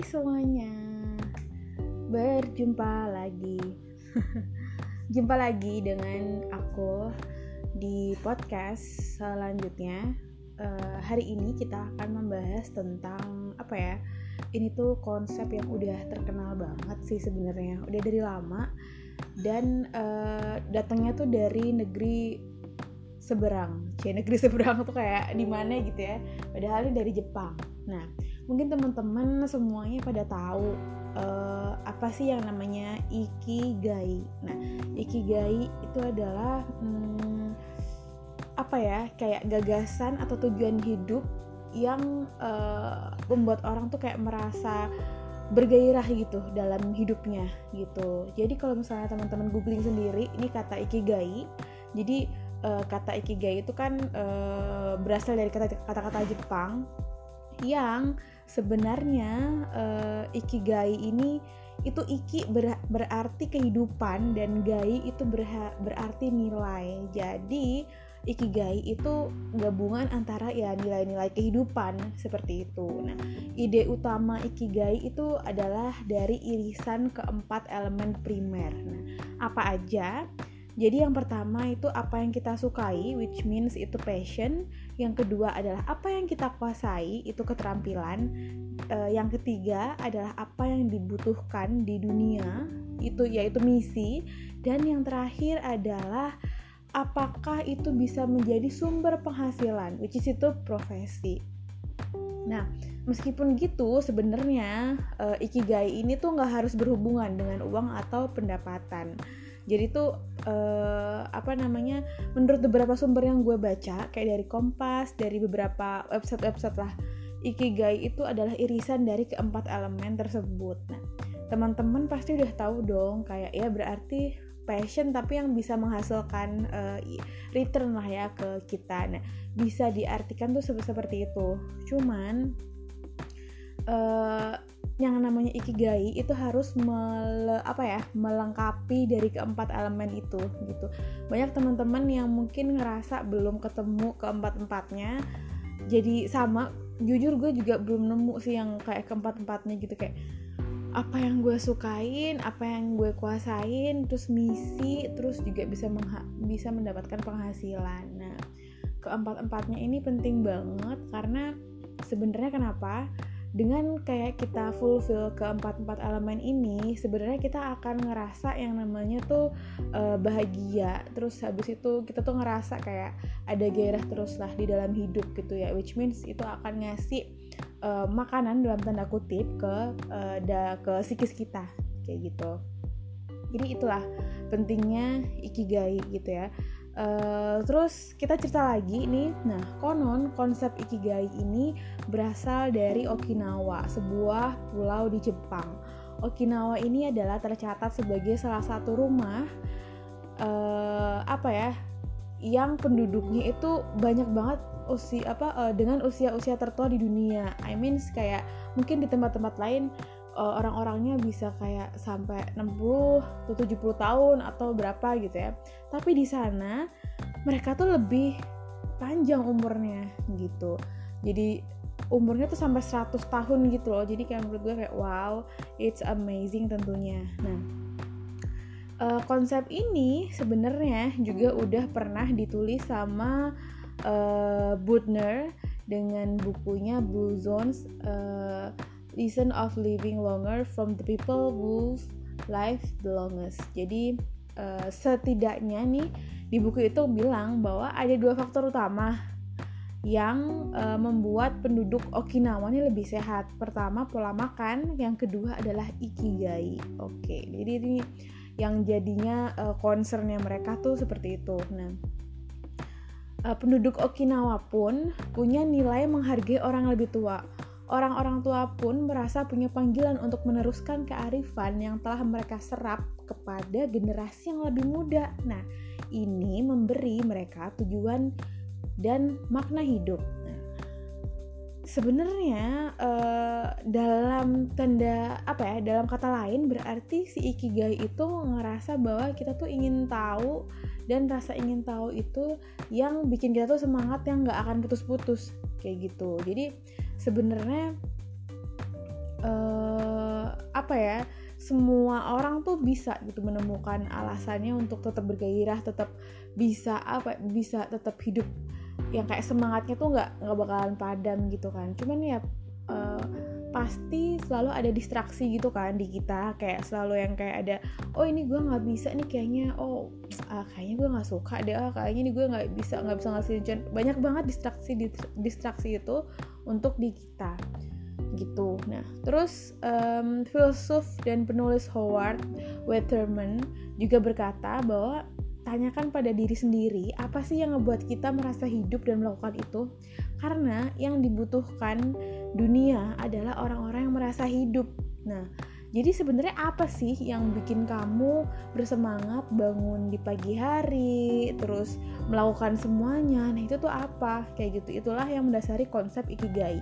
Hai semuanya, berjumpa lagi. Jumpa lagi dengan aku di podcast selanjutnya. Uh, hari ini kita akan membahas tentang apa ya? Ini tuh konsep yang udah terkenal banget sih sebenarnya, udah dari lama dan uh, datangnya tuh dari negeri seberang. Cie negeri seberang tuh kayak di mana gitu ya? Padahal ini dari Jepang. Nah, mungkin teman-teman semuanya pada tahu uh, apa sih yang namanya ikigai. Nah, ikigai itu adalah hmm, apa ya kayak gagasan atau tujuan hidup yang uh, membuat orang tuh kayak merasa bergairah gitu dalam hidupnya gitu. Jadi kalau misalnya teman-teman googling sendiri ini kata ikigai, jadi uh, kata ikigai itu kan uh, berasal dari kata-kata Jepang yang sebenarnya uh, ikigai ini itu iki ber, berarti kehidupan dan gai itu berha, berarti nilai. Jadi ikigai itu gabungan antara ya nilai-nilai kehidupan seperti itu. Nah, ide utama ikigai itu adalah dari irisan keempat elemen primer. Nah, apa aja? Jadi yang pertama itu apa yang kita sukai, which means itu passion. Yang kedua adalah apa yang kita kuasai, itu keterampilan. Uh, yang ketiga adalah apa yang dibutuhkan di dunia, itu yaitu misi. Dan yang terakhir adalah apakah itu bisa menjadi sumber penghasilan, which is itu profesi. Nah, meskipun gitu, sebenarnya uh, ikigai ini tuh nggak harus berhubungan dengan uang atau pendapatan jadi tuh uh, apa namanya menurut beberapa sumber yang gue baca kayak dari Kompas dari beberapa website-website lah Ikigai itu adalah irisan dari keempat elemen tersebut. Nah, teman-teman pasti udah tahu dong kayak ya berarti passion tapi yang bisa menghasilkan uh, return lah ya ke kita. Nah, bisa diartikan tuh seperti itu. Cuman uh, yang namanya ikigai itu harus mele, apa ya melengkapi dari keempat elemen itu gitu. Banyak teman-teman yang mungkin ngerasa belum ketemu keempat empatnya jadi sama jujur gue juga belum nemu sih yang kayak keempat empatnya gitu kayak apa yang gue sukain apa yang gue kuasain terus misi terus juga bisa bisa mendapatkan penghasilan. Nah keempat empatnya ini penting banget karena sebenarnya kenapa dengan kayak kita fulfill keempat-empat elemen ini sebenarnya kita akan ngerasa yang namanya tuh uh, bahagia. Terus habis itu kita tuh ngerasa kayak ada gairah terus lah di dalam hidup gitu ya. Which means itu akan ngasih uh, makanan dalam tanda kutip ke uh, da, ke psikis kita. Kayak gitu. Jadi itulah pentingnya ikigai gitu ya Uh, terus kita cerita lagi nih, nah konon konsep ikigai ini berasal dari Okinawa, sebuah pulau di Jepang. Okinawa ini adalah tercatat sebagai salah satu rumah uh, apa ya, yang penduduknya itu banyak banget usia apa uh, dengan usia-usia tertua di dunia. I mean kayak mungkin di tempat-tempat lain uh, orang-orangnya bisa kayak sampai 60 atau 70 tahun atau berapa gitu ya. Tapi di sana mereka tuh lebih panjang umurnya gitu. Jadi umurnya tuh sampai 100 tahun gitu loh. Jadi kayak menurut gue kayak wow, it's amazing tentunya. Nah, uh, konsep ini sebenarnya juga udah pernah ditulis sama uh, Butner dengan bukunya Blue Zones uh, Listen of Living Longer from the People Whose Life the Longest. Jadi uh, setidaknya nih di buku itu bilang bahwa ada dua faktor utama yang uh, membuat penduduk Okinawa ini lebih sehat. Pertama pola makan, yang kedua adalah ikigai. Oke, jadi ini yang jadinya uh, concernnya mereka tuh seperti itu. Nah, uh, penduduk Okinawa pun punya nilai menghargai orang lebih tua Orang-orang tua pun merasa punya panggilan untuk meneruskan kearifan yang telah mereka serap kepada generasi yang lebih muda. Nah, ini memberi mereka tujuan dan makna hidup. Sebenarnya uh, dalam tanda apa ya dalam kata lain berarti si ikigai itu ngerasa bahwa kita tuh ingin tahu dan rasa ingin tahu itu yang bikin kita tuh semangat yang nggak akan putus-putus kayak gitu. Jadi sebenarnya uh, apa ya semua orang tuh bisa gitu menemukan alasannya untuk tetap bergairah tetap bisa apa bisa tetap hidup yang kayak semangatnya tuh nggak nggak bakalan padam gitu kan. Cuman ya uh, pasti selalu ada distraksi gitu kan di kita. Kayak selalu yang kayak ada oh ini gue nggak bisa nih kayaknya. Oh ah, kayaknya gue nggak suka deh. Ah, kayaknya nih gue nggak bisa nggak bisa ngasih banyak banget distraksi distraksi itu untuk di kita gitu. Nah, terus um, filsuf dan penulis Howard Wetterman juga berkata bahwa tanyakan pada diri sendiri apa sih yang ngebuat kita merasa hidup dan melakukan itu? Karena yang dibutuhkan dunia adalah orang-orang yang merasa hidup. Nah jadi sebenarnya apa sih yang bikin kamu bersemangat bangun di pagi hari terus melakukan semuanya? Nah itu tuh apa? Kayak gitu. Itulah yang mendasari konsep ikigai.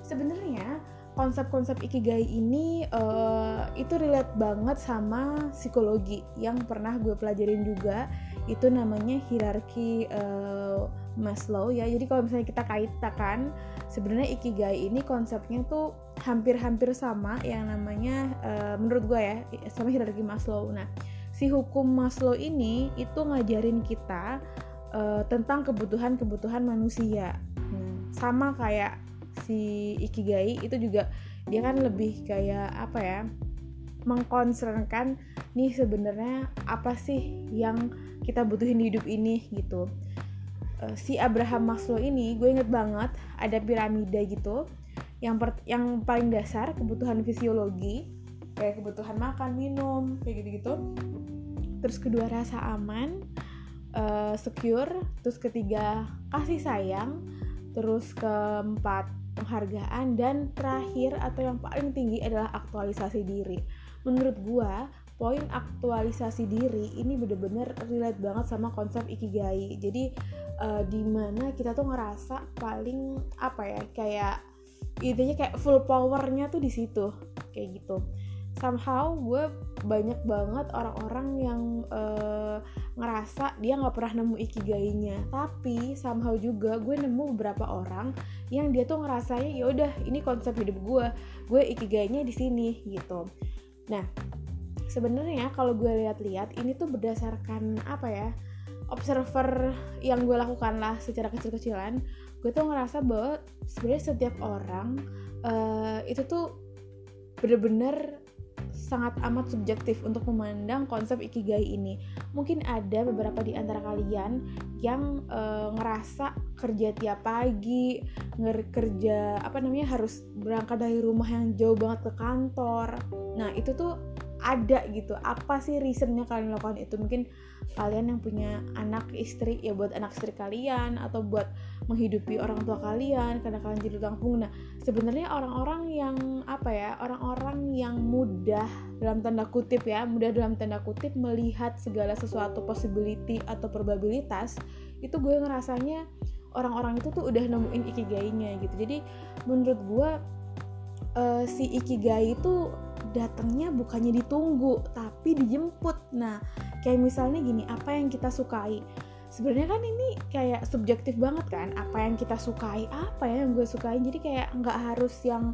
Sebenarnya konsep-konsep ikigai ini uh, itu relate banget sama psikologi yang pernah gue pelajarin juga. Itu namanya hierarki uh, Maslow ya. Jadi kalau misalnya kita kaitkan sebenarnya ikigai ini konsepnya tuh hampir-hampir sama yang namanya uh, menurut gue ya sama hierarki Maslow. Nah si hukum Maslow ini itu ngajarin kita uh, tentang kebutuhan-kebutuhan manusia. Nah, sama kayak si ikigai itu juga dia kan lebih kayak apa ya mengkonsernkan nih sebenarnya apa sih yang kita butuhin di hidup ini gitu. Uh, si Abraham Maslow ini gue inget banget ada piramida gitu. Yang per, yang paling dasar kebutuhan fisiologi kayak kebutuhan makan minum kayak gitu gitu terus kedua rasa aman uh, secure. Terus ketiga kasih sayang. Terus keempat penghargaan dan terakhir atau yang paling tinggi adalah aktualisasi diri. Menurut gua poin aktualisasi diri ini bener-bener relate banget sama konsep ikigai. Jadi uh, di mana kita tuh ngerasa paling apa ya kayak intinya kayak full powernya tuh di situ. Kayak gitu somehow gue banyak banget orang-orang yang uh, ngerasa dia nggak pernah nemu ikigainya. Tapi somehow juga gue nemu beberapa orang yang dia tuh ngerasanya ya udah ini konsep hidup gue. Gue ikigainya di sini gitu. Nah sebenarnya kalau gue lihat-lihat ini tuh berdasarkan apa ya observer yang gue lakukan lah secara kecil-kecilan gue tuh ngerasa bahwa sebenarnya setiap orang uh, itu tuh bener-bener sangat amat subjektif untuk memandang konsep ikigai ini. Mungkin ada beberapa di antara kalian yang e, ngerasa kerja tiap pagi, kerja apa namanya harus berangkat dari rumah yang jauh banget ke kantor. Nah, itu tuh ada gitu. Apa sih reasonnya kalian lakukan itu? Mungkin kalian yang punya anak istri ya buat anak istri kalian atau buat menghidupi orang tua kalian karena kalian jadi tukang nah sebenarnya orang-orang yang apa ya orang-orang yang mudah dalam tanda kutip ya mudah dalam tanda kutip melihat segala sesuatu possibility atau probabilitas itu gue ngerasanya orang-orang itu tuh udah nemuin ikigainya gitu jadi menurut gue uh, si ikigai itu datangnya bukannya ditunggu tapi dijemput. Nah kayak misalnya gini apa yang kita sukai? Sebenarnya kan ini kayak subjektif banget kan apa yang kita sukai apa ya yang gue sukai jadi kayak nggak harus yang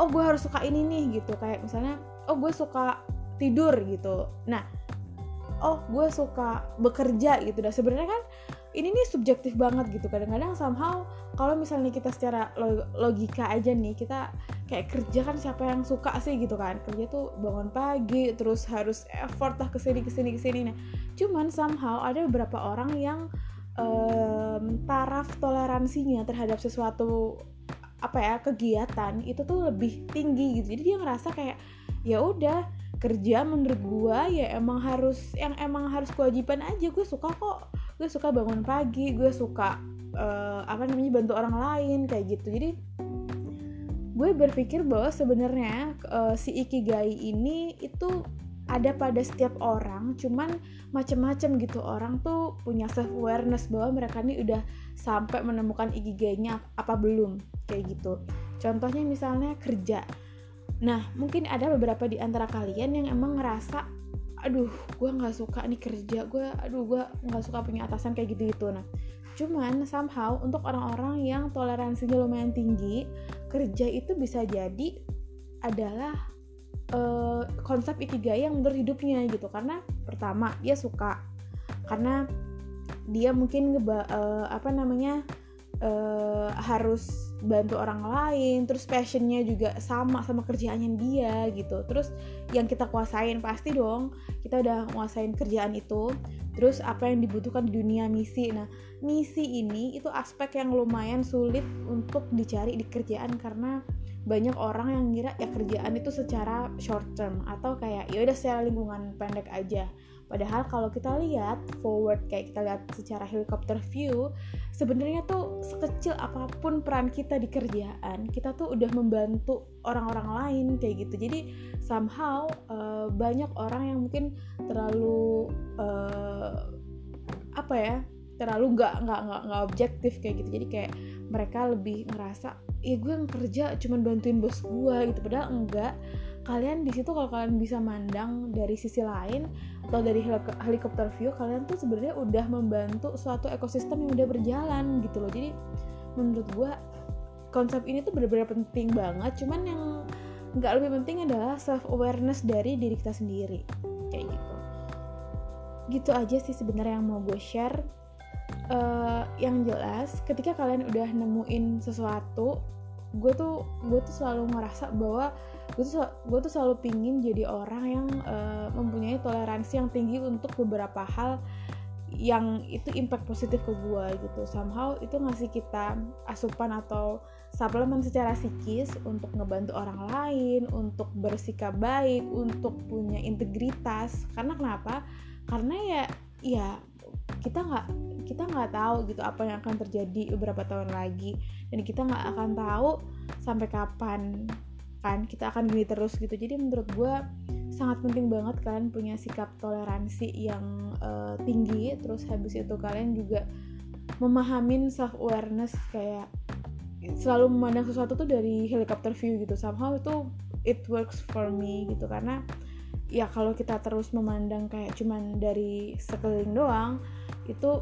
oh gue harus suka ini nih gitu. Kayak misalnya oh gue suka tidur gitu. Nah oh gue suka bekerja gitu. Dah sebenarnya kan ini nih subjektif banget gitu. Kadang-kadang somehow kalau misalnya kita secara logika aja nih kita kayak kerja kan siapa yang suka sih gitu kan. Kerja tuh bangun pagi terus harus effort lah ke sini ke sini ke sini. Nah cuman somehow ada beberapa orang yang um, taraf toleransinya terhadap sesuatu apa ya kegiatan itu tuh lebih tinggi gitu. Jadi dia ngerasa kayak ya udah kerja menurut gua ya emang harus yang emang harus kewajiban aja gue suka kok gue suka bangun pagi gue suka uh, apa namanya bantu orang lain kayak gitu. Jadi gue berpikir bahwa sebenarnya uh, si ikigai ini itu ada pada setiap orang cuman macem-macem gitu. Orang tuh punya self awareness bahwa mereka ini udah sampai menemukan ikigainya apa belum kayak gitu. Contohnya misalnya kerja. Nah mungkin ada beberapa di antara kalian yang emang ngerasa aduh gue nggak suka nih kerja gue aduh gue nggak suka punya atasan kayak gitu gitu nah cuman somehow untuk orang-orang yang toleransinya lumayan tinggi kerja itu bisa jadi adalah uh, konsep ikigai yang menurut hidupnya gitu. Karena pertama dia suka. Karena dia mungkin uh, apa namanya uh, harus bantu orang lain terus passionnya juga sama sama kerjaannya dia gitu. Terus yang kita kuasain pasti dong kita udah kuasain kerjaan itu terus apa yang dibutuhkan di dunia misi. Nah misi ini itu aspek yang lumayan sulit untuk dicari di kerjaan karena banyak orang yang ngira ya kerjaan itu secara short term atau kayak ya udah secara lingkungan pendek aja. Padahal kalau kita lihat forward kayak kita lihat secara helicopter view, sebenarnya tuh sekecil apa pun peran kita di kerjaan, kita tuh udah membantu orang-orang lain kayak gitu. Jadi somehow uh, banyak orang yang mungkin terlalu uh, apa ya? terlalu nggak nggak nggak nggak objektif kayak gitu jadi kayak mereka lebih ngerasa ya gue yang kerja cuman bantuin bos gue gitu padahal enggak kalian di situ kalau kalian bisa mandang dari sisi lain atau dari helikopter view kalian tuh sebenarnya udah membantu suatu ekosistem yang udah berjalan gitu loh. Jadi menurut gue konsep ini tuh benar-benar penting banget. Cuman yang nggak lebih penting adalah self awareness dari diri kita sendiri. Kayak gitu. Gitu aja sih sebenarnya yang mau gue share. Uh, yang jelas ketika kalian udah nemuin sesuatu gue tuh gue tuh selalu ngerasa bahwa gue tuh gue tuh selalu pingin jadi orang yang uh, mempunyai toleransi yang tinggi untuk beberapa hal yang itu impact positif ke gue gitu. Somehow itu ngasih kita asupan atau suplemen secara psikis untuk ngebantu orang lain untuk bersikap baik untuk punya integritas. Karena kenapa? Karena ya ya kita nggak kita nggak tahu gitu apa yang akan terjadi beberapa tahun lagi. Dan kita nggak akan tahu sampai kapan kan kita akan gini terus gitu. Jadi menurut gue sangat penting banget kalian punya sikap toleransi yang uh, tinggi terus habis itu kalian juga memahamin self awareness kayak selalu memandang sesuatu tuh dari helicopter view gitu. Somehow itu it works for me gitu. Karena ya kalau kita terus memandang kayak cuman dari sekeliling doang itu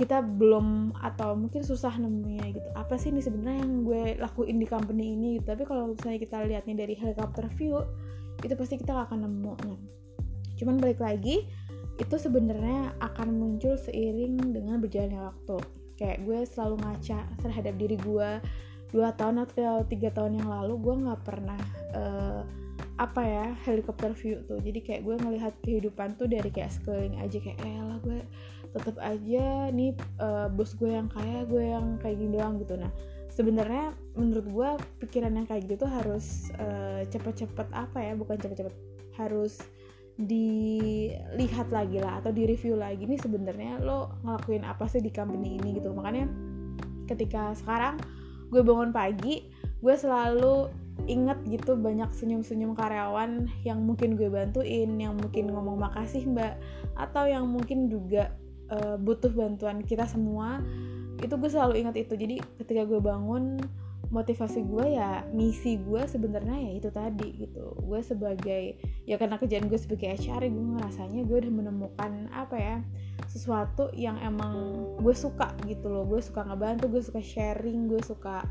kita belum atau mungkin susah nemunya gitu apa sih ini sebenarnya yang gue lakuin di company ini gitu. tapi kalau misalnya kita lihatnya dari helicopter view itu pasti kita gak akan nemu nah. cuman balik lagi itu sebenarnya akan muncul seiring dengan berjalannya waktu kayak gue selalu ngaca terhadap diri gue dua tahun atau tiga tahun yang lalu gue nggak pernah uh, apa ya helikopter view tuh jadi kayak gue ngelihat kehidupan tuh dari kayak sekeliling aja kayak eh lah gue tetap aja nih uh, bos gue yang kaya gue yang kayak gini doang gitu. Nah sebenarnya menurut gue pikiran yang kayak gitu harus uh, cepet-cepet apa ya bukan cepet-cepet harus dilihat lagi lah atau di review lagi nih sebenarnya lo ngelakuin apa sih di company ini gitu. Makanya ketika sekarang gue bangun pagi gue selalu inget gitu banyak senyum-senyum karyawan yang mungkin gue bantuin yang mungkin ngomong makasih mbak atau yang mungkin juga uh, butuh bantuan kita semua itu gue selalu ingat itu. Jadi ketika gue bangun motivasi gue ya misi gue sebenarnya ya itu tadi gitu. Gue sebagai ya karena kerjaan gue sebagai HR gue ngerasanya gue udah menemukan apa ya sesuatu yang emang gue suka gitu loh. Gue suka ngebantu gue suka sharing gue suka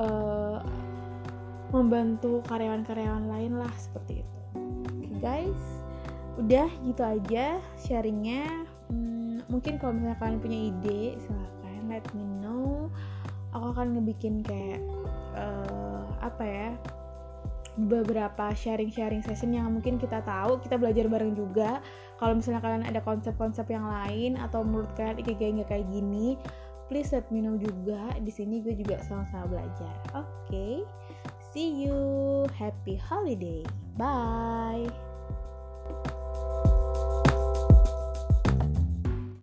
uh, membantu karyawan-karyawan lain lah seperti itu. Oke okay, guys. Udah gitu aja sharingnya mungkin kalau misalnya kalian punya ide silahkan let me know. Aku akan ngebikin kayak uh, apa ya beberapa sharing-sharing session yang mungkin kita tahu kita belajar bareng juga. Kalau misalnya kalian ada konsep-konsep yang lain atau menurut kalian ikigai nggak kayak gini please let me know juga. Di sini gue juga sama-sama belajar. Oke okay? see you. Happy holiday. Bye